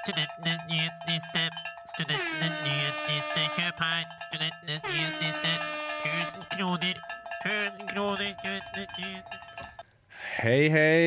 Studentenes nyhetsliste. Studentenes nyhetsliste. Kjøp her. Studentenes nyhetsliste. 1000 kroner. 1000 kroner. Studentenes nyhetsliste. Hei, hei.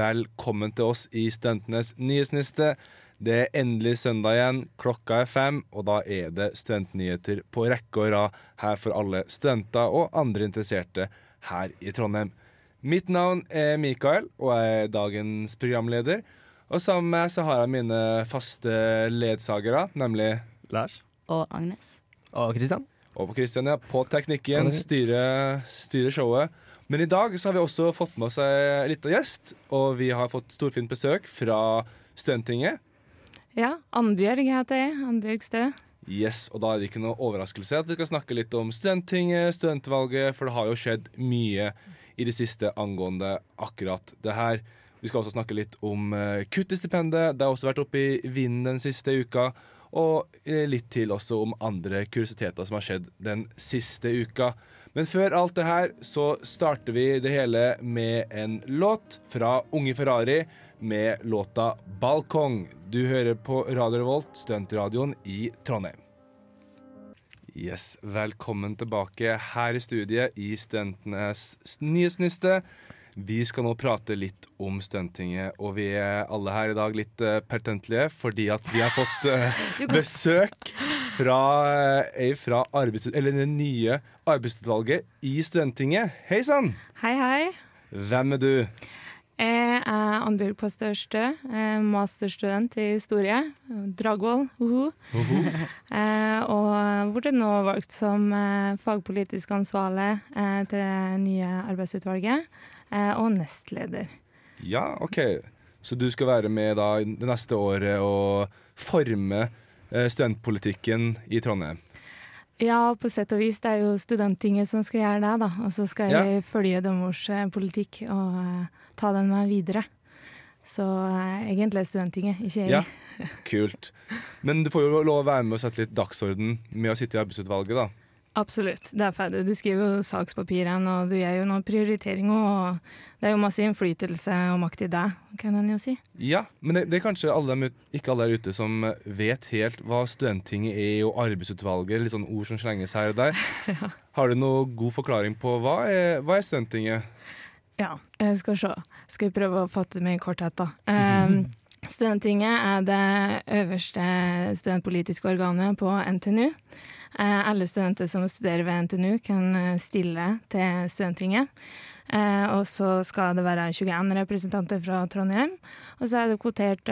Velkommen til oss i Studentenes nyhetsliste. Det er endelig søndag igjen. Klokka er fem, og da er det studentnyheter på rekke og rad her for alle studenter og andre interesserte her i Trondheim. Mitt navn er Mikael, og jeg er dagens programleder. Og sammen med meg så har jeg mine faste ledsagere, nemlig Lars. Og Agnes. Og Kristian. og på Christian, ja, på teknikken, styre, styre showet. Men i dag så har vi også fått med oss en liten gjest, og vi har fått storfint besøk fra Studenttinget. Ja, Annbjørg heter jeg. Annbjørg Stø. Yes, og da er det ikke noe overraskelse at vi skal snakke litt om Studenttinget, studentvalget, for det har jo skjedd mye i det siste angående akkurat det her. Vi skal også snakke litt om uh, kutt i stipendet. Det har også vært oppe i vinden den siste uka. Og eh, litt til også om andre kuriositeter som har skjedd den siste uka. Men før alt det her så starter vi det hele med en låt fra Unge Ferrari med låta 'Balkong'. Du hører på Radio Revolt, studentradioen i Trondheim. Yes, Velkommen tilbake her i studiet i Studentenes nyhetsniste. Vi skal nå prate litt om Stuntinget, og vi er alle her i dag litt uh, pertentlige fordi at vi har fått uh, besøk fra uh, fra arbeids... Eller det nye arbeidsutvalget i Stuntinget. Hei sann! Hei, hei. Hvem er du? Jeg er Annbjørg på Stø, eh, masterstudent i historie. Dragvoll, uhu. Eh, og ble nå valgt som fagpolitisk ansvarlig til det nye arbeidsutvalget, og nestleder. Ja, OK. Så du skal være med da det neste året og forme eh, studentpolitikken i Trondheim? Ja, på sett og vis. Det er jo Studenttinget som skal gjøre det, da. Og så skal Ja. jeg følge deres eh, politikk og eh, ta den med videre. Så eh, egentlig er Studenttinget, ikke jeg. Ja, kult. Men du får jo lov å være med og sette litt dagsorden med å sitte i arbeidsutvalget, da. Absolutt, det er ferdig. Du skriver jo sakspapirene, og du gjør jo noen prioriteringer, og det er jo masse innflytelse og makt i deg, kan en jo si. Ja, men det, det er kanskje alle dem, ikke alle der ute som vet helt hva studenttinget er, og arbeidsutvalget, litt sånn ord som slenges her og der. Har du noen god forklaring på hva er, hva er studenttinget? Ja, jeg skal se. Skal jeg prøve å fatte meg i korthet, da. Um, Studenttinget er det øverste studentpolitiske organet på NTNU. Eh, alle studenter som studerer ved NTNU kan eh, stille til Studenttinget. Eh, og så skal det være 21 representanter fra Trondheim. Og så er det kvotert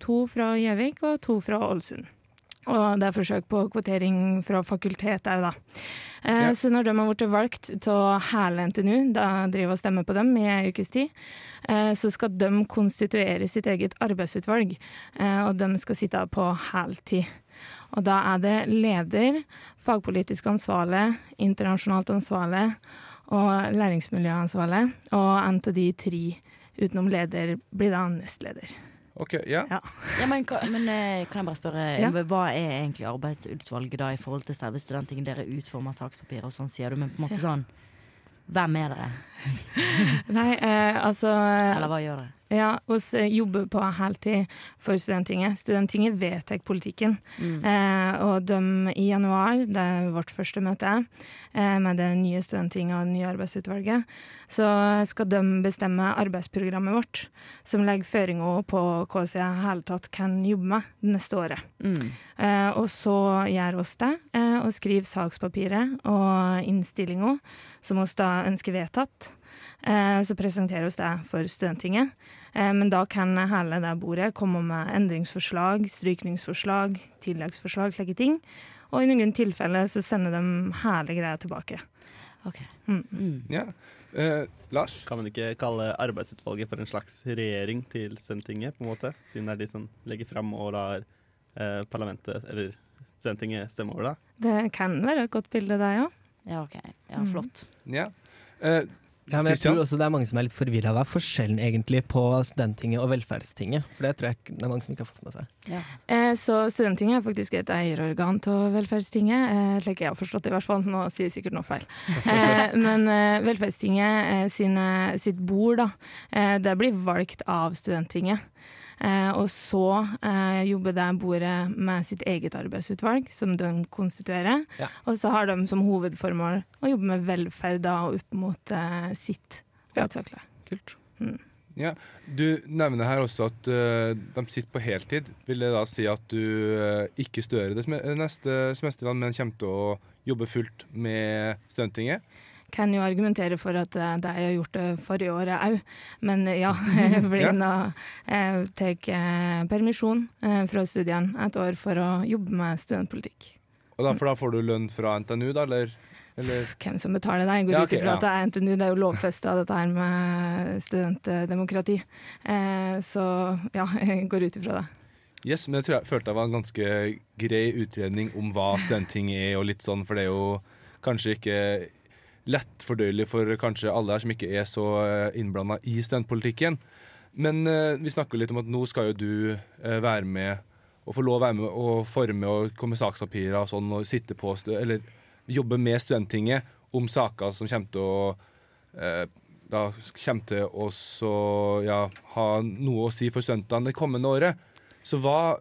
to fra Gjøvik og to fra Ålesund. Og det er forsøk på kvotering fra fakultet òg, da. Eh, Ja. Så når de har blitt valgt å hele NTNU, da driver og stemmer på dem i ei ukes tid, eh, så skal de konstituere sitt eget arbeidsutvalg. Eh, og de skal sitte på heltid. Og da er det leder, fagpolitisk ansvarlig, internasjonalt ansvarlig og læringsmiljøansvarlig. Og en av de tre utenom leder blir da nestleder. Ok, ja. Ja. Ja, men, men eh, kan jeg bare spørre, Ja. hva er egentlig arbeidsutvalget da i forhold til selve studentingen? Dere utformer sakspapirer og sånn, sier du, men på en måte sånn Hvem er dere? Nei, eh, altså Eller hva gjør dere? Ja, oss eh, jobber på heltid for Studenttinget. Studenttinget vedtar politikken. Mm. Eh, og de i januar, det er vårt første møte eh, med det nye Studenttinget og det nye arbeidsutvalget, så skal de bestemme arbeidsprogrammet vårt, som legger føringer på hva vi i det hele tatt kan jobbe med det neste året. Mm. Eh, og så gjør oss det, eh, og skriver sakspapiret og innstillinga, som vi da ønsker vedtatt. Eh, så presenterer oss det for Studenttinget. Eh, men da kan hele det bordet komme med endringsforslag, strykningsforslag, tilleggsforslag, slike ting. Og i noen tilfeller så sender de hele greia tilbake. OK. Mm. Mm. ja. Eh, Lars? Kan man ikke kalle arbeidsutvalget for en slags regjering til Studenttinget, på en måte? Siden det er de som legger fram og lar eh, parlamentet, eller Studenttinget, stemme over det? Det kan være et godt bilde, det, ja. Ja, OK. Ja, Mm. flott. Ja. Eh, Ja, men jeg tror også det er mange som er litt forvirra. Hva er forskjellen egentlig på Studenttinget og Velferdstinget? For det tror jeg det er mange som ikke har fått med seg. Ja. Eh, Så Studenttinget er faktisk et eierorgan av Velferdstinget, eh, slik jeg har forstått det i hvert fall. Nå sier jeg sikkert noe feil. Eh, Men eh, Velferdstinget eh, sine, sitt bord, da, eh, det blir valgt av Studenttinget. Eh, og så eh, jobber det bordet med sitt eget arbeidsutvalg, som de konstituerer. Ja. Og så har de som hovedformål å jobbe med velferd da, og opp mot eh, sitt Ja. Kult. Mm. Ja, Du nevner her også at uh, de sitter på heltid. Vil det da si at du uh, ikke studerer det neste semesterland men kommer til å jobbe fullt med Studenttinget? Kan jo argumentere for at eh, det jeg har gjort det forrige året òg, men eh, ja. Blir Ja. eh, tar permisjon fra studiene et år for å jobbe med studentpolitikk. Og da, for da får du lønn fra NTNU, da, eller? eller? Hvem som betaler det? Jeg går Ja, ut ok, ifra ja. at det er NTNU, det er jo lovfesta dette her med studentdemokrati. Eh, så ja, jeg går ut ifra det. Yes, men jeg tror jeg følte det var en ganske grei utredning om hva Studentting er, og litt sånn, for det er jo kanskje ikke lett fordøyelig for kanskje alle her som ikke er så innblanda i studentpolitikken. Men eh, vi snakker litt om at nå skal jo du eh, være med og få lov å være med og forme og komme med sakspapirer og sånn, og sitte på eller jobbe med Studenttinget om saker som kommer til å eh, da kommer til å så, ja, ha noe å si for studentene det kommende året. Så hva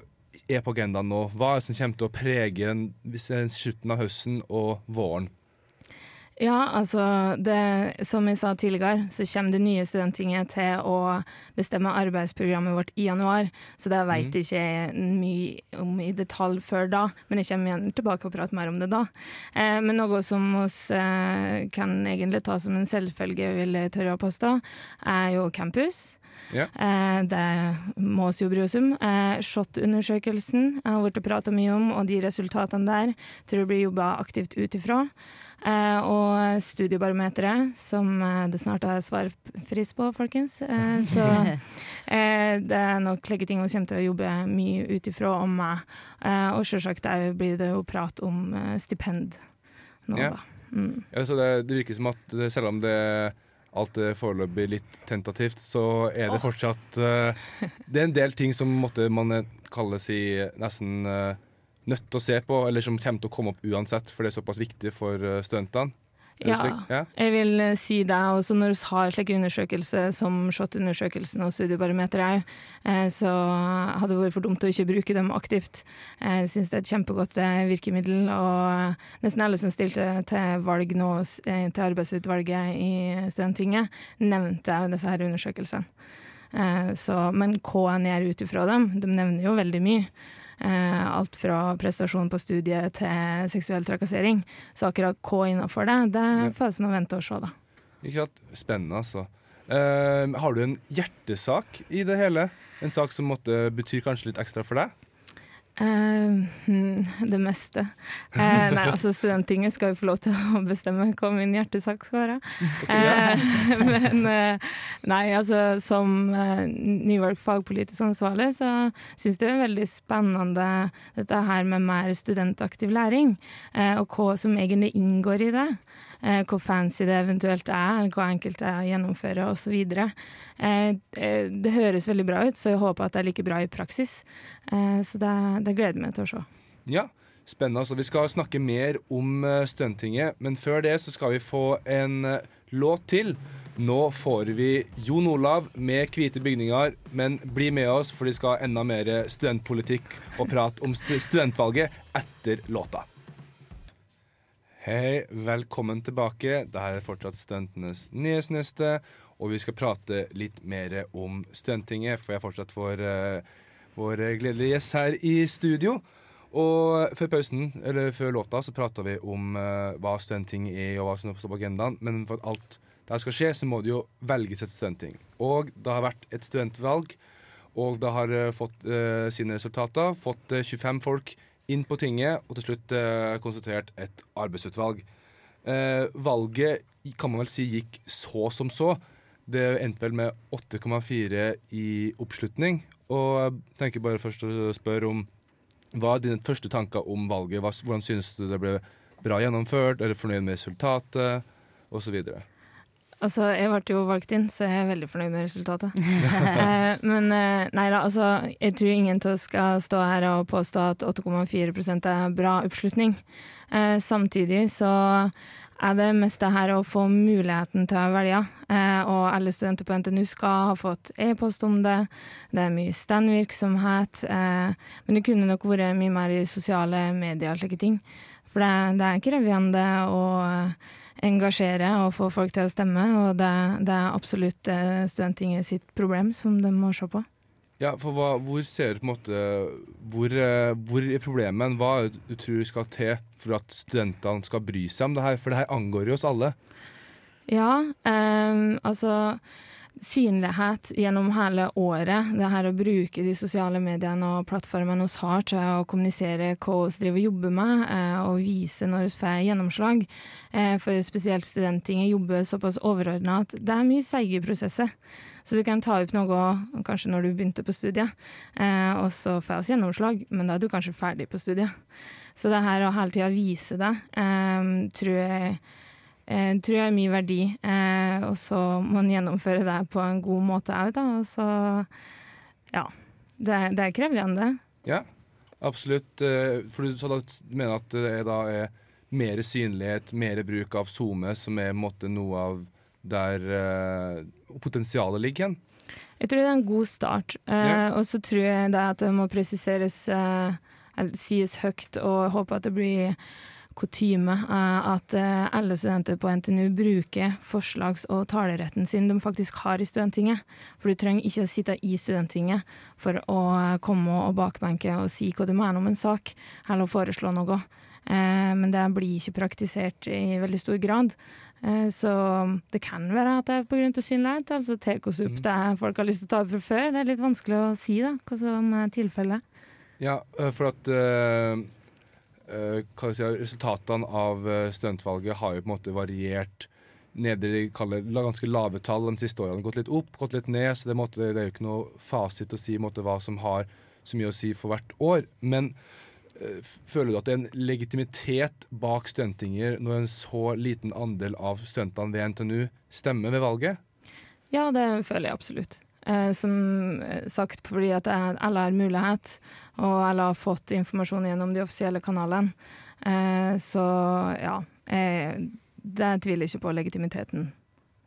er på agendaen nå? Hva er det som kommer til å prege den, slutten av høsten og våren? Ja, altså det, Som jeg sa tidligere, så kommer det nye studenttinget til å bestemme arbeidsprogrammet vårt i januar. Så det vet jeg ikke mye om i detalj før da, men jeg kommer igjen tilbake og prater mer om det da. Eh, men noe som oss eh, kan egentlig ta som en selvfølge, vil jeg tørre å påstå, er jo campus. Ja. Eh, det må vi jo bry oss om. Eh, SHoT-undersøkelsen har blitt prata mye om, og de resultatene der tror jeg blir jobba aktivt ut ifra. Eh, og studiebarometeret, som det snart er svarfrist på, folkens. Så det er nok slike ting vi kommer til å jobbe mye ut ifra om meg. Eh, og selvsagt blir det jo prat om stipend nå, Ja. da. Mm. Ja, så det, det virker som at selv om det alt er foreløpig litt tentativt, så er det fortsatt uh, Det er en del ting som måtte man eh, kalle si nesten uh, nødt til å se på, eller som kommer til å komme opp uansett, for det er såpass viktig for eh, studentene. Ja. ja. Jeg vil eh, si det, også når vi har slike undersøkelser som SHoT-undersøkelsen og Studiebarometeret òg, eh, så hadde det vært for dumt å ikke bruke dem aktivt. Jeg syns det er et kjempegodt eh, virkemiddel, og nesten alle som stilte til valg nå eh, til arbeidsutvalget i Studenttinget, nevnte disse her undersøkelsene. Eh, Så, men hva en gjør ut ifra dem, de nevner jo veldig mye. Eh, alt fra prestasjon på studiet til seksuell trakassering. Så akkurat hva innafor det, det får vi nå vente og se, da. Ikke sant? Spennende, altså. Eh, har du en hjertesak i det hele? En sak som måtte betyr kanskje litt ekstra for deg? Eh, hmm, det meste. Uh, nei, altså Studenttinget skal jo få lov til å bestemme hva min hjertesak skal være. Eh, men nei, altså som New York fagpolitisk ansvarlig, så syns jeg det er veldig spennende dette her med mer studentaktiv læring, og hva som egentlig inngår i det. Eh, hvor fancy det eventuelt er, eller hva å gjennomføre osv. Eh, eh, det høres veldig bra ut, så jeg håper at det er like bra i praksis. Eh, så det, det gleder jeg meg til å se. Ja, spennende. Altså, vi skal snakke mer om Stuntinget, Studenttinget, men før det så skal vi få en eh, låt til. Nå får vi Jon Olav med Hvite bygninger, men bli med oss, for de skal ha enda mer studentpolitikk og prat om studentvalget etter låta. Hei, velkommen tilbake. Dette er fortsatt Studentenes nyhetsneste, og vi skal prate litt mer om stuntinget, for jeg fortsatt får uh, vår gledelige gjest her i studio. Og før pausen, eller før låta, så prata vi om uh, hva stunting er, og hva som står på agendaen. Men for at alt det skal skje, så må det jo velges et stunting. Og det har vært et studentvalg, og det har uh, fått eh, sine resultater. Fått eh, 25 folk inn på tinget, og til slutt eh, konstatert et arbeidsutvalg. Eh, valget kan man vel si gikk så som så. Det endte vel med 8,4 i oppslutning. Og jeg tenker bare først å spørre om hva er dine første tanker om valget? Hvordan synes du det ble bra gjennomført? Er du fornøyd med resultatet? Og så videre. Altså, jeg ble jo valgt inn, så jeg er veldig fornøyd med resultatet. eh, men eh, nei da, altså, jeg tror ingen av oss skal stå her og påstå at 8,4% er bra oppslutning. Eh, samtidig så er det mest det her å få muligheten til å velge. Eh, og alle studenter på NTNU skal ha fått e-post om det. Det er mye standvirksomhet. Eh, men det kunne nok vært mye mer i sosiale medier og slike ting. For det, det er krevende å engasjere og få folk til å stemme, og det, det er absolutt eh, Studenttinget sitt problem som de må se på. Ja, for hva, hvor ser du på en måte Hvor, eh, hvor er problemet? Hva du tror skal til for at studentene skal bry seg om det her? For det her angår jo oss alle. Ja, eh, altså synlighet gjennom hele året. Det her å bruke de sosiale mediene og plattformene vi har til å kommunisere hva vi driver og jobber med, eh, og vise når vi får gjennomslag. Eh, for spesielt Studenttinget jobber såpass overordna at det er mye seige prosesser. Så du kan ta opp noe kanskje når du begynte på studiet, eh, og så får vi gjennomslag, men da er du kanskje ferdig på studiet. Så det her å hele tida vise det, tror jeg eh, tror jeg er mye verdi. Eh, og så må man gjennomføre det på en god måte òg, da. Og så ja. Det, er- det er krevende. Ja, absolutt. Eh, For du mener at det er da er mer synlighet, mer bruk av SoMe, som er måte noe av der eh, potensialet ligger hen? Jeg tror det er en god start. Eh, Ja. Og så tror jeg det at det må presiseres, eller sies høyt, og håper at det blir kutyme eh, at eh, alle studenter på NTNU bruker forslags- og taleretten sin de faktisk har i Studenttinget. For du trenger ikke å sitte i Studenttinget for å eh, komme og bakbenke og si hva du mener om en sak, eller foreslå noe. Men det blir ikke praktisert i veldig stor grad. Så det kan være at det er pga. synlighet. Altså tar oss opp Mhm. det folk har lyst til å ta opp fra før. Det er litt vanskelig å si da, hva som er tilfellet. Ja, for at si, Resultatene av eh, studentvalget har jo på en måte variert nede i ganske lave tall de siste årene. Gått litt opp, gått litt ned. så Det, måte, det er jo ikke noe fasit å si på måte, hva som har så mye å si for hvert år. Men øh, føler du at det er en legitimitet bak studentinger når en så liten andel av studentene ved NTNU stemmer ved valget? Ja, det føler jeg absolutt. Eh, som eh, sagt, fordi at jeg- alle har mulighet, og alle har fått informasjon gjennom de offisielle kanalene. Eh, så ja, jeg, det tviler ikke på legitimiteten.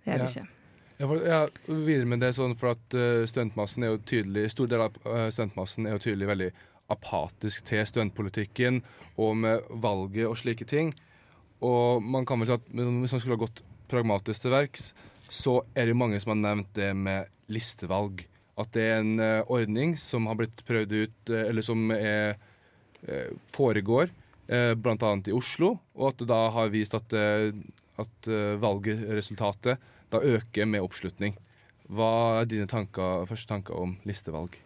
Det gjør Ja. det ikke. Ja, for, ja, videre med det sånn for at studentmassen er jo tydelig Stor del av studentmassen er jo tydelig veldig apatisk til studentpolitikken og med valget og slike ting. Og man kan vel si at hvis man skulle ha gått pragmatisk til verks, så er det mange som har nevnt det med listevalg. At det er en uh, ordning som har blitt prøvd ut, uh, eller som er, uh, foregår, uh, bl.a. i Oslo, og at det da har vist at, at valgresultatet da øker med oppslutning. Hva er dine tanker, første tanker om listevalg?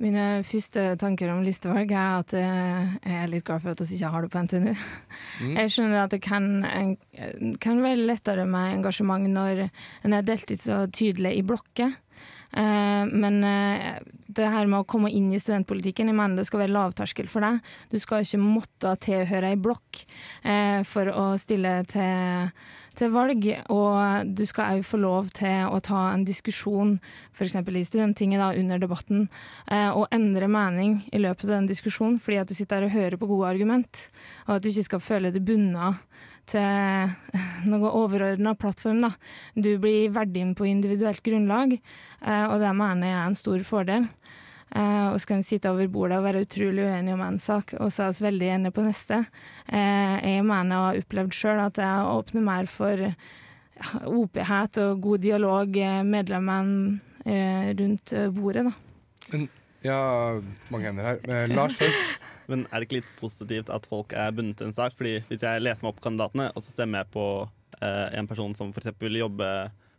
Mine første tanker om listevalg er at eh, jeg er litt glad for at vi ikke har det på NTNU. Mm. Jeg skjønner at det kan, kan være lettere med engasjement når en er delt ut så tydelig i blokker. Eh, men eh, det her med å komme inn i studentpolitikken, jeg mener det skal være lavterskel for deg. Du skal ikke måtte tilhøre ei blokk eh, for å stille til, til valg. Og du skal òg få lov til å ta en diskusjon, f.eks. i Studenttinget under debatten, og endre mening i løpet av den diskusjonen, fordi at du sitter der og hører på gode argument, og at du ikke skal føle deg bundet til noe overordna plattform. Da. Du blir verdig inn på individuelt grunnlag, eh, og det mener jeg er en stor fordel. Eh, og så kan vi sitte over bordet og være utrolig uenig om en sak, og så er vi veldig enige på neste. Eh, jeg mener og har opplevd sjøl at jeg åpner mer for åpenhet og god dialog eh, medlemmene eh, rundt eh, bordet. Da. Ja, mange hender her. Eh, Lars først. Men er det ikke litt positivt at folk er bundet til en sak? Fordi Hvis jeg leser meg opp kandidatene, og så stemmer jeg på eh, en person som f.eks. vil jobbe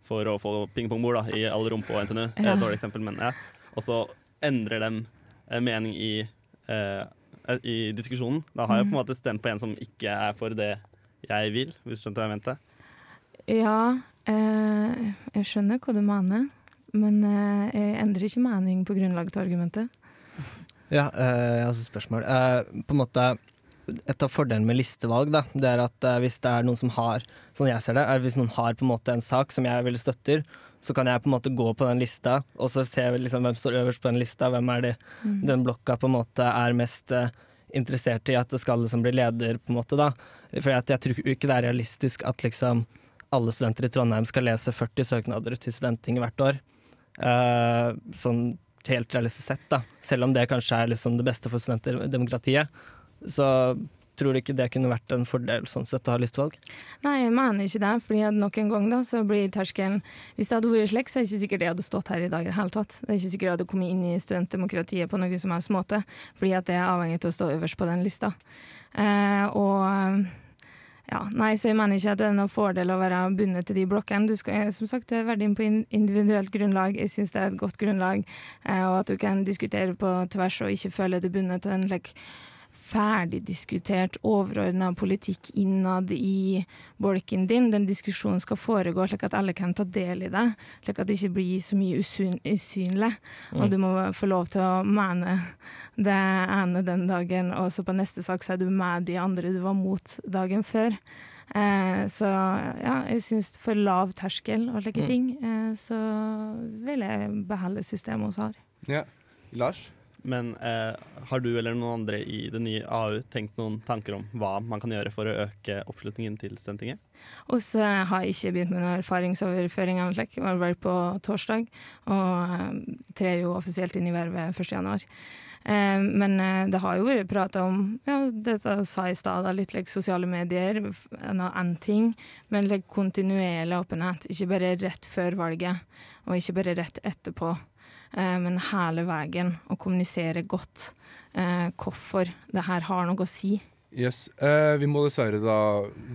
for å få pingpongbord i alle rom på NTNU, Ja. et dårlig eksempel, men ja. og så endrer dem eh, mening i, eh, i diskusjonen, da har jeg på en måte stemt på en som ikke er for det jeg vil, hvis du skjønte hva jeg mente. Ja, eh, jeg skjønner hva du mener, men eh, jeg endrer ikke mening på grunnlag av argumentet. Ja, uh, jeg har et spørsmål. Uh, på en måte, et av fordelene med listevalg da, det er at uh, hvis det er noen som har sånn jeg ser det, er hvis noen har på en måte en sak som jeg veldig støtter, så kan jeg på en måte gå på den lista og så se liksom hvem står øverst på den lista, hvem er det den blokka på en måte er mest interessert i at det skal liksom bli leder, på en måte. da. For jeg tror ikke det er realistisk at liksom alle studenter i Trondheim skal lese 40 søknader til Studenttinget hvert år. Uh, sånn helt realistisk sett, da. Selv om det kanskje er liksom det beste for studentdemokratiet, så tror du ikke det kunne vært en fordel sånn sett å ha listevalg? Nei, jeg mener ikke det. fordi at nok en gang da, så blir terskelen Hvis det hadde vært slik, så er det ikke sikkert jeg hadde stått her i dag i det hele tatt. Det er ikke sikkert jeg hadde kommet inn i studentdemokratiet på noen som helst måte, fordi at det er avhengig av å stå øverst på den lista. Eh, og ja, nei, så jeg mener ikke at det er noen fordel å være bundet til de blokkene. Du skal, som sagt, vært inn på individuelt grunnlag. Jeg syns det er et godt grunnlag, eh, og at du kan diskutere på tvers og ikke føle deg bundet til en like, ferdigdiskutert, overordna politikk innad i bolken din. Den diskusjonen skal foregå slik at alle kan ta del i det, slik at det ikke blir så mye usyn usynlig. Og du må få lov til å mene det ene den dagen, og så på neste sak så er du med de andre du var mot dagen før. Eh, så ja, jeg syns for lav terskel og slike Mm. ting, eh, så vil jeg beholde systemet vi har. Ja. Lars? Men eh, har du eller noen andre i det nye AU tenkt noen tanker om hva man kan gjøre for å øke oppslutningen til stentinget? Og så har ikke begynt med noen erfaringsoverføring. Jeg var vel på torsdag, og eh, trer jo offisielt inn i vervet 1. januar. Eh, men eh, det har jo vært prata om ja, det jeg sa i stad, litt like, sosiale medier, en ting. Men like, kontinuerlig åpenhet. Ikke bare rett før valget, og ikke bare rett etterpå. Eh, men hele veien, å kommunisere godt eh, hvorfor det her har noe å si. Yes. Eh, vi må dessverre da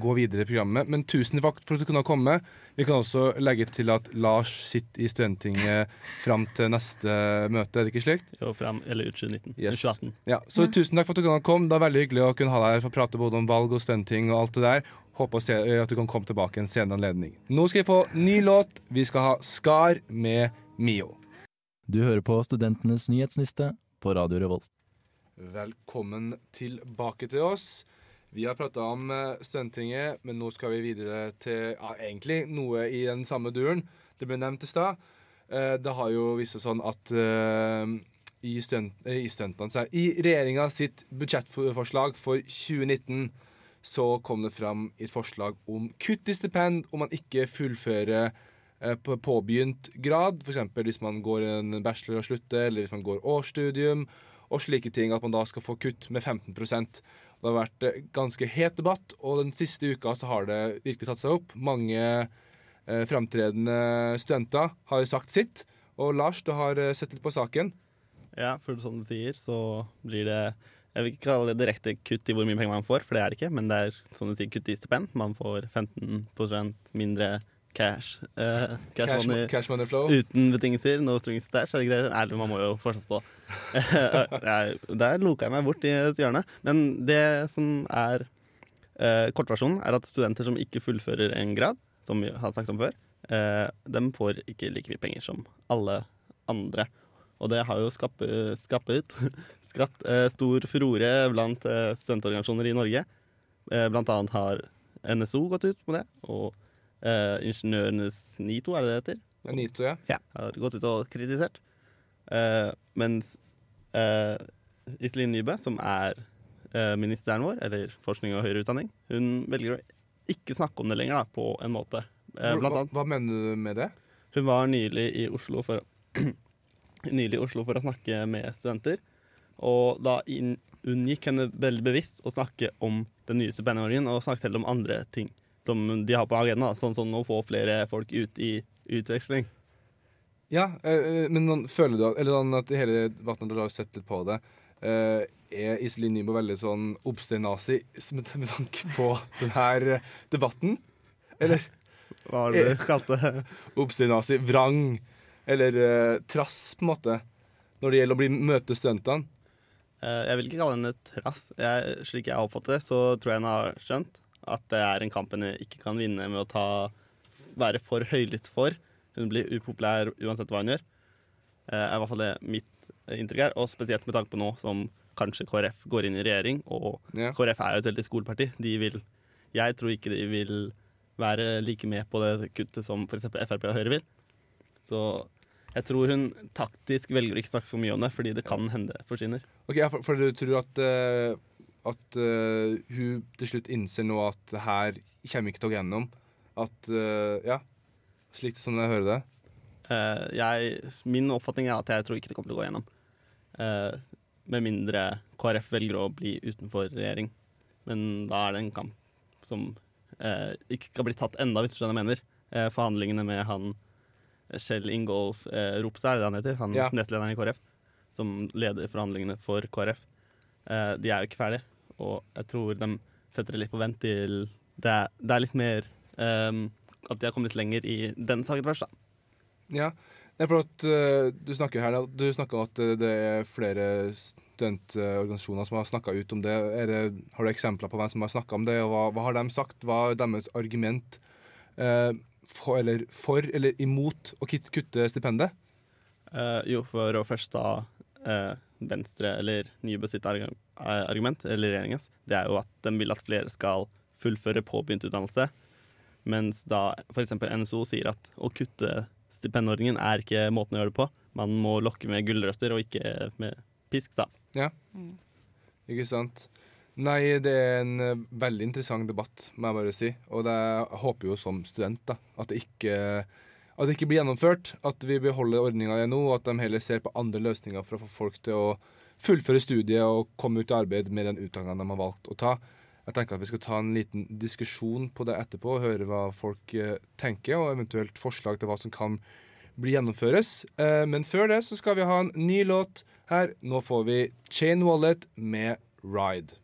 gå videre i programmet, men tusen takk for at du kunne komme. Vi kan også legge til at Lars sitter i Studenttinget fram til neste møte, er det ikke slikt? Jo, fram, eller ut 2019. Yes. 2018. Ja, så Ja. tusen takk for at du kunne komme. Det er veldig hyggelig å kunne ha deg her for å prate både om valg og Studentting og alt det der. Håper å se, at du kan komme tilbake en senere anledning. Nå skal vi få ny låt. Vi skal ha Skar med Mio. Du hører på Studentenes nyhetsliste på Radio Revolt. Velkommen tilbake til oss. Vi har prata om eh, Studenttinget, men nå skal vi videre til ja, egentlig noe i den samme duren. Det ble nevnt i stad. Eh, det har jo vist seg sånn at eh, i, student, i, i regjeringa sitt budsjettforslag for 2019 så kom det fram et forslag om kutt i stipend om man ikke fullfører på påbegynt grad. F.eks. hvis man går en bachelor og slutter, eller hvis man går årsstudium og slike ting, at man da skal få kutt med 15% Det har vært eh, ganske het debatt, og den siste uka så har det virkelig tatt seg opp. Mange eh, framtredende studenter har sagt sitt. Og Lars, du har eh, sett litt på saken. Ja, for som du sier, så blir det Jeg vil ikke kalle det direkte kutt i hvor mye penger man får, for det er det ikke. Men det er som du sier, kutt i stipend. Man får 15% mindre cash. Uh, cash, Cash, money cash money flow. uten betingelser. No strings attached, er det ikke det? Nei, man må jo fortsatt stå. Der loka jeg meg bort i et hjørne. Men det som er uh, kortversjonen, er at studenter som ikke fullfører en grad, som vi har snakket om før, uh, dem får ikke like mye penger som alle andre. Og det har jo skappet, skappet, skapt uh, stor furore blant studentorganisasjoner i Norge. Blant annet har NSO gått ut med det, og eh, Ingeniørenes NITO, er det det heter? Det er Nito, ja. har gått ut og kritisert. Uh, mens uh, Iselin Nybø, som er uh, ministeren vår, eller forskning og høyere utdanning, hun velger å ikke snakke om det lenger, da, på en måte. Uh, Hva, blant hva, annet, hva mener du med det? hun var nylig i Oslo for, nylig i Oslo for å snakke med studenter. Og da unngikk henne veldig bevisst å snakke om den nye stipendordningen, og snakket heller om andre ting som de har på arena, sånn som å få flere folk ut i utveksling. Ja, eh, men sånn, føler du at, eller sånn at hele debatten, du har sett litt på det, eh, er Iselin Nybo veldig sånn obsternazi med, med tanke på denne debatten? Eller Hva var det du kalte det? Obsternazi. vrang, eller eh, trass, på en måte, når det gjelder å bli møte studentene? Jeg vil ikke kalle henne trass. Jeg, slik jeg oppfatter det, så tror jeg hun har skjønt at det er en kamp hun ikke kan vinne med å ta, være for høylytt for. Hun blir upopulær uansett hva hun gjør. Eh, er i hvert fall det mitt inntrykk er, og spesielt med tanke på nå som kanskje KrF går inn i regjering, og Ja. KrF er jo et veldig skoleparti. De vil Jeg tror ikke de vil være like med på det kuttet som f.eks. Frp og Høyre vil. Så jeg tror hun taktisk velger å ikke snakke så mye om det, fordi det kan hende det forsvinner. Ok, for, for du tror at, eh, at uh, hun til slutt innser nå at det her kommer ikke til å gå gjennom? At uh, Ja, slik som jeg hører det? Uh, jeg, min oppfatning er at jeg tror ikke det kommer til å gå gjennom. Med mindre KrF velger å bli utenfor regjering. Men da er det en kamp som ikke skal bli tatt enda, hvis du skjønner hva jeg mener. Forhandlingene med han Kjell Ingolf eh, Ropstad, er det det han heter? Han Ja. nestlederen i KrF. Som leder forhandlingene for KrF. Eh, de er jo ikke ferdige, og jeg tror de setter det litt på vent til det er, det er litt mer um, At de har kommet litt lenger i den saken først, da. Ja. Nei, for at uh, du snakker her Du snakker om at eh, det er flere studentorganisasjoner som har snakka ut om det. Det. Har du eksempler på hvem som har snakka om det, og hva, hva har de sagt? Hva er deres argument uh, for, eller, for eller imot å kutte stipendet? Uh, jo, for å først eh, Venstre eller Nybø sitt eh, argument, eller regjeringens, det er jo at de vil at flere skal fullføre påbegynt utdannelse. Mens da f.eks. NSO sier at å kutte stipendordningen er ikke måten å gjøre det på. Man må lokke med gulrøtter og ikke med pisk, da. Ja, Ikke sant? Nei, det er en eh, veldig interessant debatt, må jeg bare si. Og det, jeg håper jo som student da, at det ikke at det ikke blir gjennomført. At vi beholder ordninga nå, og at de heller ser på andre løsninger for å få folk til å fullføre studiet og komme ut i arbeid med den utdanninga de har valgt å ta. Jeg tenker at Vi skal ta en liten diskusjon på det etterpå, og høre hva folk eh, tenker, og eventuelt forslag til hva som kan bli gjennomføres. Eh, men før det så skal vi ha en ny låt her. Nå får vi Chain Wallet med Ride.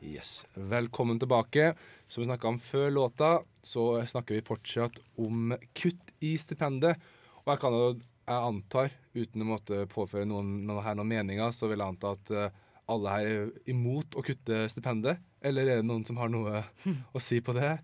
Yes. Velkommen tilbake. Som vi snakka om før låta, så snakker vi fortsatt om kutt i stipendet. Og jeg kan jo, jeg antar, uten å måtte påføre noen, noen her noen meninger, så vil jeg anta at eh, alle her er imot å kutte stipendet. Eller er det noen som har noe å si på det?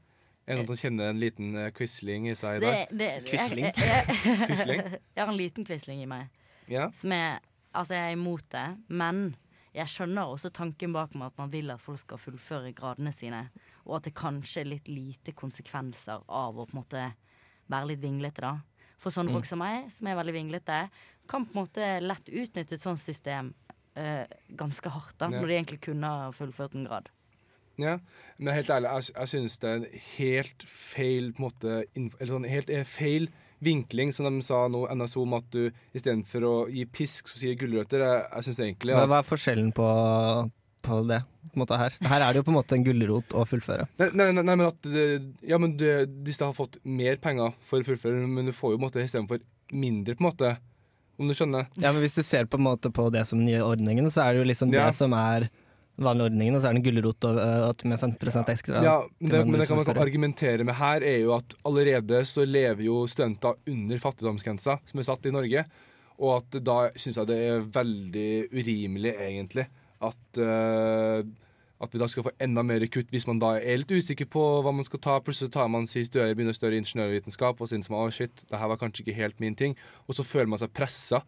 Er det noen som kjenner en liten eh, quisling i seg i dag? Quisling? jeg har en liten quisling i meg. Ja? Som er Altså, jeg er imot det, men jeg skjønner også tanken bak med at man vil at folk skal fullføre gradene sine, og at det kanskje er litt lite konsekvenser av å på en måte være litt vinglete, da. For sånne folk som meg, som er veldig vinglete, kan på en måte lett utnytte et sånt system øh, ganske hardt, da, Ja. når de egentlig kunne ha fullført en grad. Ja, men helt ærlig, jeg, jeg synes det er en helt feil på en måte, Eller sånn helt eh, feil vinkling, som de sa nå, NSO, om at du istedenfor å gi pisk, så sier gulrøtter. Jeg, jeg syns egentlig at hva er forskjellen på, på det på måte her? Her er det jo på en måte en gulrot å fullføre. Nei, nei, nei, nei men at Ja, men du, hvis du har fått mer penger for å fullføre, men du får jo på en måte istedenfor mindre, på en måte. Om du skjønner? Ja, men Hvis du ser på en måte på det som nye ordningen, så er det jo liksom Ja. det som er vanlige ordningen, og så er det en gulrot at med 15% ekstra. Ja, men det, men det kan man argumentere med her, er jo at allerede så lever jo studenter under fattigdomsgrensa, som er satt i Norge. Og at da syns jeg det er veldig urimelig, egentlig, at, uh, at vi da skal få enda mer kutt hvis man da er litt usikker på hva man skal ta. Plutselig tar man si større, begynner å studere ingeniørvitenskap og synes man, å shit, det her var kanskje ikke helt min ting. Og så føler man seg pressa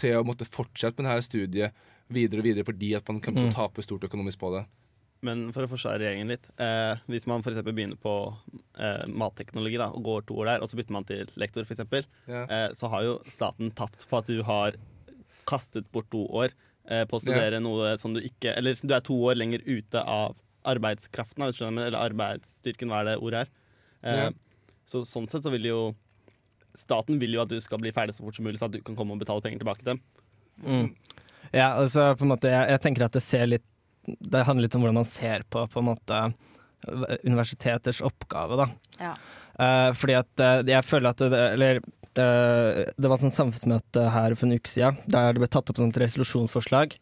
til å måtte fortsette med dette studiet videre og videre fordi at man kommer til å tape stort økonomisk på det. Men for å forsvare regjeringen litt. Eh, hvis man f.eks. begynner på eh, matteknologi da, og går to år der, og så bytter man til lektor, f.eks., Ja. eh, så har jo staten tapt på at du har kastet bort to år eh, på å studere noe som du ikke Eller du er to år lenger ute av arbeidskraften, da, hvis du skjønner, eller arbeidsstyrken, hva er det ordet er. Eh, Ja. Så sånn sett så vil jo Staten vil jo at du skal bli ferdig så fort som mulig, så at du kan komme og betale penger tilbake til dem. Mm. Ja, altså på en måte jeg, jeg tenker at det ser litt Det handler litt om hvordan man ser på på en måte universiteters oppgave, da. Ja. Uh, fordi at uh, jeg føler at det, Eller uh, det var sånn samfunnsmøte her for en uke siden, der det ble tatt opp sånt resolusjonsforslag.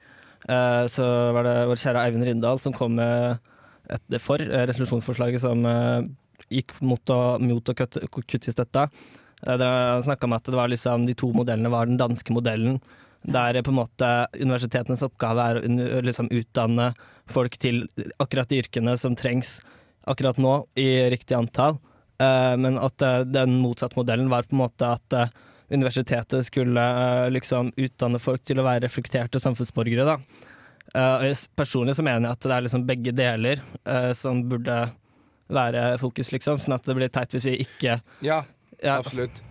Så var det vår kjære Eivind Rindal som kom med et, for resolusjonsforslaget som gikk mot å, mot å kutte, kutte i støtta. Uh, det snakka om at det var liksom, de to modellene var den danske modellen, der på en måte universitetenes oppgave er å liksom utdanne folk til akkurat de yrkene som trengs akkurat nå, i riktig antall. Eh, men at eh, den motsatte modellen var på en måte at eh, universitetet skulle eh, liksom utdanne folk til å være reflekterte samfunnsborgere. Da. Eh, personlig så mener jeg at det er liksom begge deler eh, som burde være fokus, liksom. Sånn at det blir teit hvis vi ikke ja, ja, Absolutt.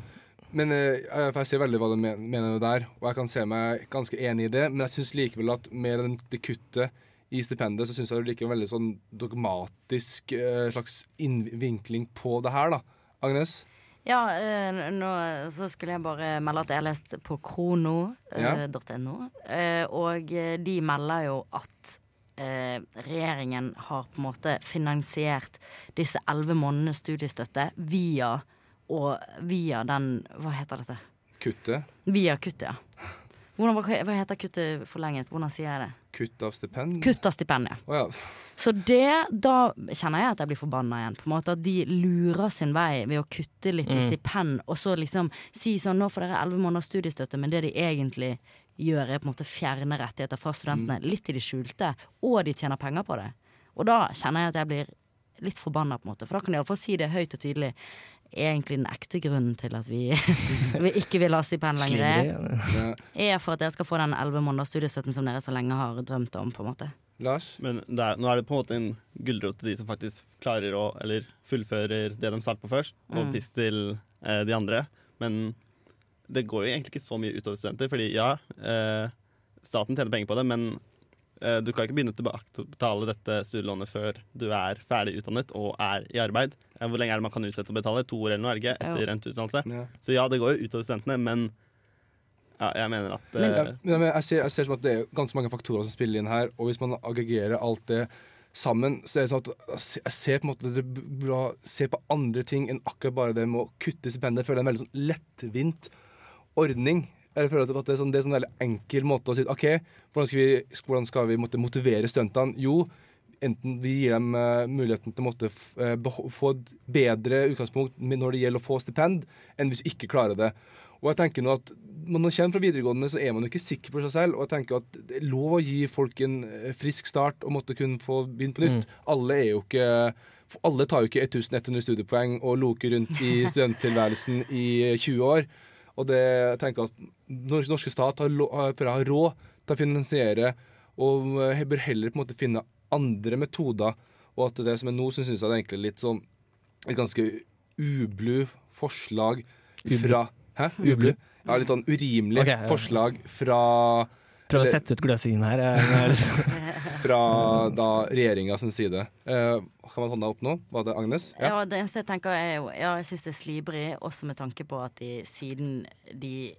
Men eh, jeg ser veldig hva du mener der, og jeg kan se meg ganske enig i det. Men jeg syns likevel at med det kuttet i stipendet, så syns jeg det likevel veldig sånn dogmatisk eh, slags innvinkling på det her, da. Agnes? Ja, eh, nå så skulle jeg bare melde at jeg har lest på krono.no, eh, og de melder jo at eh, regjeringen har på en måte finansiert disse elleve månedene studiestøtte via og via den Hva heter dette? Kuttet. Via kuttet, ja. Hvordan, hva, hva heter kuttet forlenget? Hvordan sier jeg det? Kutt av stipend. Kutt av stipend, ja. Oh, ja. Så det, da kjenner jeg at jeg blir forbanna igjen. På en måte At de lurer sin vei ved å kutte litt i stipend, og så liksom si sånn Nå får dere elleve måneders studiestøtte, men det de egentlig gjør, er på en måte fjerne rettigheter fra studentene. Litt i det skjulte, og de tjener penger på det. Og da kjenner jeg at jeg blir litt forbanna, på en måte. For da kan de iallfall si det høyt og tydelig. Egentlig den ekte grunnen til at vi, vi ikke vil ha stipend lenger, er- ja. er for at dere skal få den elleve måneders studiestøtten som dere så lenge har drømt om. på en måte Lars? Men det er, nå er det på en måte en gulrot til de som faktisk klarer å Eller fullfører det de starter på først, og Mm. piss til eh, de andre. Men det går jo egentlig ikke så mye utover studenter, fordi ja, eh, staten tjener penger på det, men du kan ikke begynne å betale dette studielånet før du er ferdig utdannet og er i arbeid. Eh, hvor lenge er det man kan utsette å betale? To år eller noe, er det ikke? Etter endt utdannelse. Ja. Så ja, det går jo utover studentene, men ja, jeg mener at Men- eh, Ja, men jeg, ser, jeg ser som at det er ganske mange faktorer som spiller inn her, og hvis man aggregerer alt det sammen, så er det sånn at jeg ser- på en måte det bra se på andre ting enn akkurat bare det med å kutte stipendet. Jeg føler det er en veldig sånn lettvint ordning. Jeg føler at det er, sånn, det er sånn en enkel måte å si OK, hvordan skal vi, hvordan skal vi måtte motivere studentene? Jo, enten vi gir dem uh, muligheten til å måtte eh, få et bedre utgangspunkt når det gjelder å få stipend, enn hvis du ikke klarer det. Og jeg tenker nå at Når man kommer fra videregående, så er man jo ikke sikker på seg selv. Og jeg tenker at det er lov å gi folk en eh, frisk start og måtte kunne få begynne på nytt. Alle er jo ikke Alle tar jo ikke 1100 studiepoeng og loker rundt i studenttilværelsen i 20 år. Og det jeg tenker at Nor- norske stat har, har råd til å finansiere, og eh, bør heller på en måte finne andre metoder. Og at det som er nå, syns jeg det er egentlig litt sånn et ganske ublu forslag fra Hæ? Ublu? Ja, litt sånn urimelig okay, ja. forslag fra Prøv å sette ut gløsingen her. er liksom- fra da regjeringa sin side. Eh, kan man hånda opp nå? Var det Agnes? Ja, det eneste jeg tenker er jo Ja, jeg syns det er slibrig, også med tanke på at de siden de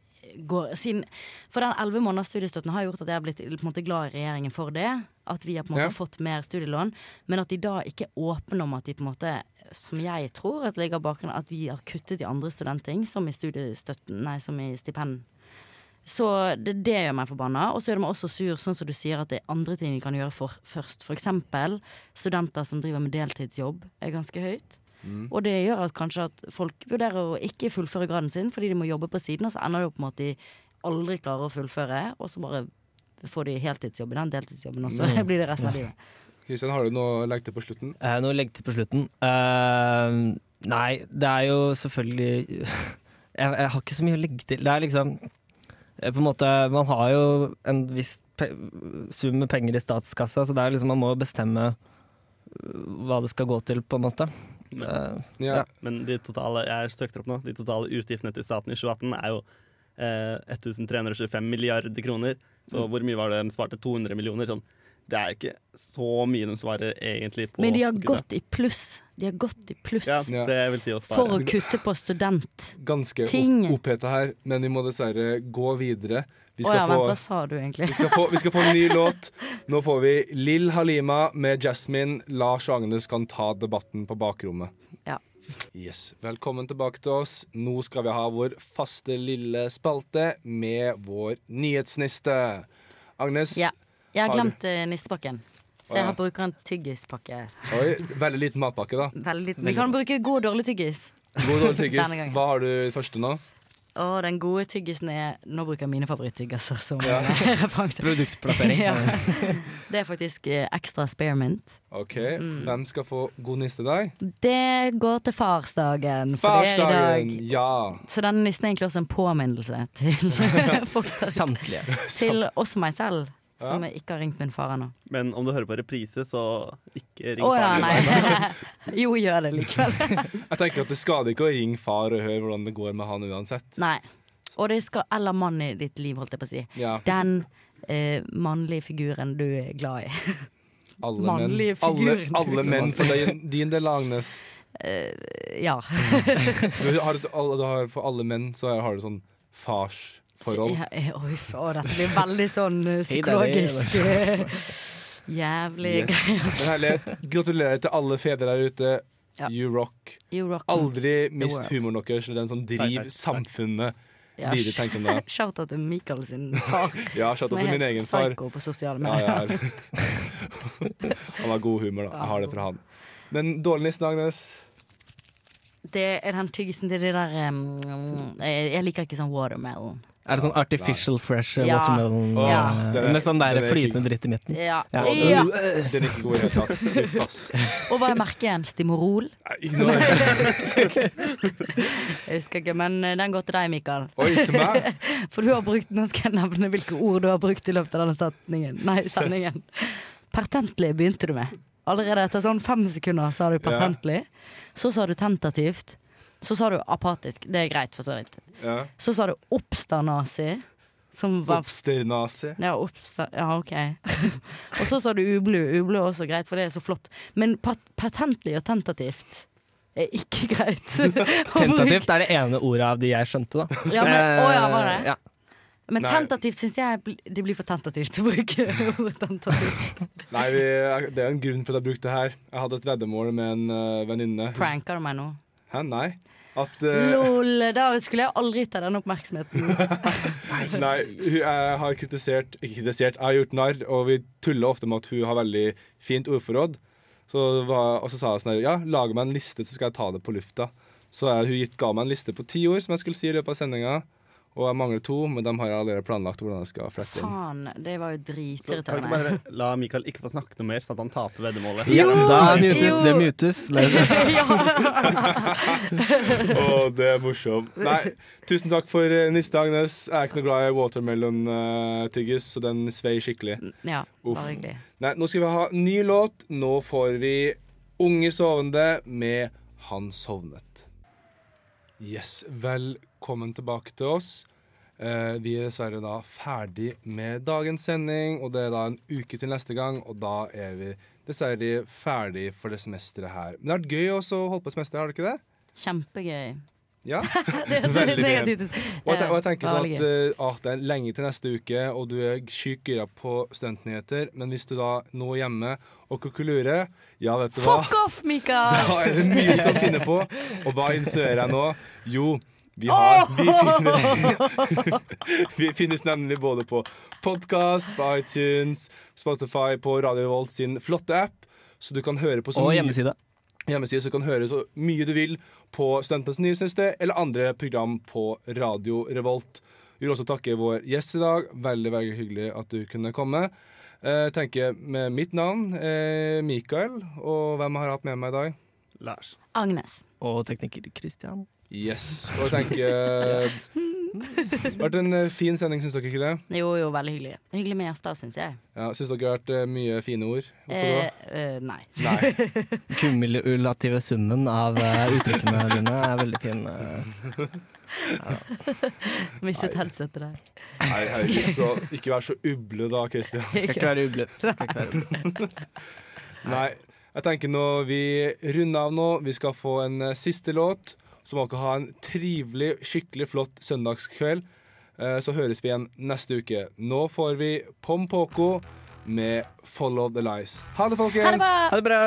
går siden, For den elleve måneders studiestøtten har gjort at jeg har blitt på en måte glad i regjeringen for det. At vi har på en måte Ja. fått mer studielån. Men at de da ikke er åpne om at de på en måte som jeg tror at ligger bak at de har kuttet i andre studentting, som i studiestøtten, nei, som i stipend. Så det, det gjør meg forbanna. Og så gjør det meg også sur, sånn som du sier, at det er andre ting vi kan gjøre for, først. For eksempel studenter som driver med deltidsjobb, er ganske høyt. Og det gjør at kanskje at folk vurderer å ikke fullføre graden sin fordi de må jobbe på siden, og så ender det opp med at de aldri klarer å fullføre, og så bare får de heltidsjobb i den deltidsjobben, også. Mm. blir det resten av livet. Kristian, har du noe å legge til på slutten? Eh, Noe å legge til på slutten. Uh, nei, det er jo selvfølgelig jeg, jeg har ikke så mye å legge til. Det er liksom På en måte Man har jo en viss pe sum med penger i statskassa, så det er liksom man må jo bestemme øh, hva det skal gå til, på en måte. Eh, Ja. Ja. Men de totale jeg søkte opp nå, de totale utgiftene til staten i 2018 er jo eh, 1325 milliarder kroner. Så Mm. hvor mye var det de sparte? 200 millioner? Sånn. Det er ikke så mye de svarer egentlig på Men de har gått i pluss. De har gått i pluss Ja, Ja. det vil si for å kutte på student. Ganske oppheta her, men vi må dessverre gå videre. Vi skal, oh, ja, vent, hva sa du egentlig? vi, skal få, vi skal få en ny låt. Nå får vi Lill Halima med Jasmine. Lars og Agnes kan ta debatten på bakrommet. Ja. Yes. Velkommen tilbake til oss. Nå skal vi ha vår faste lille spalte med vår nyhetsniste. Agnes, Ja. Jeg har Har du- glemt uh, nistepakken. Så jeg har bruker en tyggispakke. oi, veldig liten matpakke, da. Veldig liten. Vi kan bruke god og dårlig tyggis. God dårlig tyggis. Hva har du første nå? Å, den gode tyggisen er Nå bruker jeg mine favorittyggiser som Ja. referanse. Produktplassering. Ja. Det er faktisk eh, ekstra spearmint. OK, Mm. hvem skal få god niste i dag? Det går til farsdagen, for det er i Farsdagen! dag. Ja. Så denne nissen er egentlig også en påminnelse til folk. Samtlige. Til også meg selv. Som jeg ikke har ringt min far ennå. Men om du hører på reprise, så ikke ring far. ja, faren din. jo, gjør det likevel. Jeg tenker at Det skader ikke å ringe far og høre hvordan det går med han uansett. Nei. Og det skal Eller mann i ditt liv, holdt jeg på å si. Ja, Den eh, mannlige figuren du er glad i. alle menn, mannlige alle, figuren. alle menn for din, din del, Agnes. Ja. Du har, du har, for alle menn så har du sånn farsforhold. Ja, eh, Oi, å, dette blir veldig sånn eh, psykologisk eh, Jævlig Yes. Men gratulerer til alle fedre der ute. Ja. You rock. You rock. Aldri mist humoren deres, eller den som driver Nei, samfunnet Ja, videre, tenker jeg. Shout-out til Michael sin far, Ja, som er helt egen far. psycho på sosiale medier. Ja. Han har god humor, da. Jeg har det fra han. Men dårlig nissen, Agnes. Det er den tyggisen til de der um, jeg, jeg liker ikke sånn watermelon. Er det sånn artificial fresh eh, Ja. watermelon Ja. eh, er- med sånn der er flytende dritt i midten? Ja. Ja. ja. Den er ikke god i det hele tatt. Og hva er merket igjen? Stimorol? Nei. Jeg husker ikke, men eh, den går til deg, Mikael. Oi, til meg? For du har brukt, nå skal jeg nevne hvilke ord du har brukt i løpet av denne setningen. Nei, sendingen. Pertentlig begynte du med. Allerede etter sånn fem sekunder sa du pertentlig. Så sa du tentativt. Så sa du apatisk. Det er greit, for så vidt. Ja. Så sa du oppstanazi. Som var Oppsternase. Ja, oppsta ja OK. og så sa du ublu. Ublu er også greit, for det er så flott. Men pat patentlig og tentativt er ikke greit. Tentativt er det ene ordet av de jeg skjønte, da. Ja, men, å ja, var det? Eh, Ja. Men Nei. tentativt syns jeg det blir for tentativt å bruke tentativt. Nei, vi, det er en grunn for at jeg brukte det her. Jeg hadde et veddemål med en uh, venninne. Pranker du meg nå? Hæ, nei. At uh... Lol, da skulle jeg aldri ta den oppmerksomheten. Nei, hun, jeg har kritisert Ikke kritisert, jeg har gjort narr, og vi tuller ofte med at hun har veldig fint ordforråd. Så var, og så sa jeg sånn her Ja, lag meg en liste, så skal jeg ta det på lufta. Så hun ga meg en liste på ti ord som jeg skulle si i løpet av sendinga. Og jeg mangler to, men de har jeg allerede planlagt hvordan jeg skal flette inn. Faen, det var jo Så kan du ikke dritirriterende. bare la Mikael ikke få snakke noe mer, sånn at han taper veddemålet? Ja, da mutes jo. det mutes. Å, det er morsomt. Nei, tusen takk for uh, niste, Agnes. Jeg er ikke noe glad i watermelon-tyggis, så den svei skikkelig. Ja, Uff. bare hyggelig. Nei, nå skal vi ha ny låt. Nå får vi Unge sovende med Han sovnet. Yes, velkommen tilbake til oss. Eh, vi er dessverre da ferdig med dagens sending, og det er da en uke til neste gang, og da er vi dessverre ferdig for det semesteret her. Men det har vært gøy også å holde på semesteret, har det ikke det? Kjempegøy. Ja. Veldig gøy. Og og jeg tenker sånn at, eh, at det er lenge til neste uke, og du er sykt gira på studentnyheter, men hvis du da nå er hjemme og kukkulurer, ja, vet du hva? Fuck off, Mikael! Da er det mye du kan finne på. Og hva insinuerer jeg nå? Jo, vi har Vi finnes, vi finnes nemlig både på podkast, på iTunes, Spotify, på Radio Revolt sin flotte app, så du kan høre på så Og mye hjemmeside. hjemmeside, så du kan høre så mye du vil på Studentenes nyhetsliste eller andre program på Radio Revolt. Vi vil også takke vår gjest i dag. Veldig veldig hyggelig at du kunne komme. Eh, tenker med mitt navn, eh, Mikael, og hvem har jeg hatt med meg i dag? Lars. Agnes. Og tekniker Christian. Yes. Og jeg tenker Det har vært en eh, fin sending, syns dere ikke det? Jo, jo, veldig hyggelig. Hyggelig med gjester, syns jeg. Ja, Syns dere det har vært eh, mye fine ord? Eh, eh, nei. Nei. Kumulative summen av eh, uttrykkene dine er veldig fin. Ja. Mistet headsetet der. Nei, herregud, så ikke vær så uble da, Kristian. Skal ikke være uble. Ikke være uble. Nei, jeg tenker nå vi runder av nå. Vi skal få en siste låt. Så må dere ha en trivelig, skikkelig flott søndagskveld. Eh, så høres vi igjen neste uke. Nå får vi Pom Poko med 'Follow the Lies'. Ha det, folkens! Ha det bra! Ha det bra!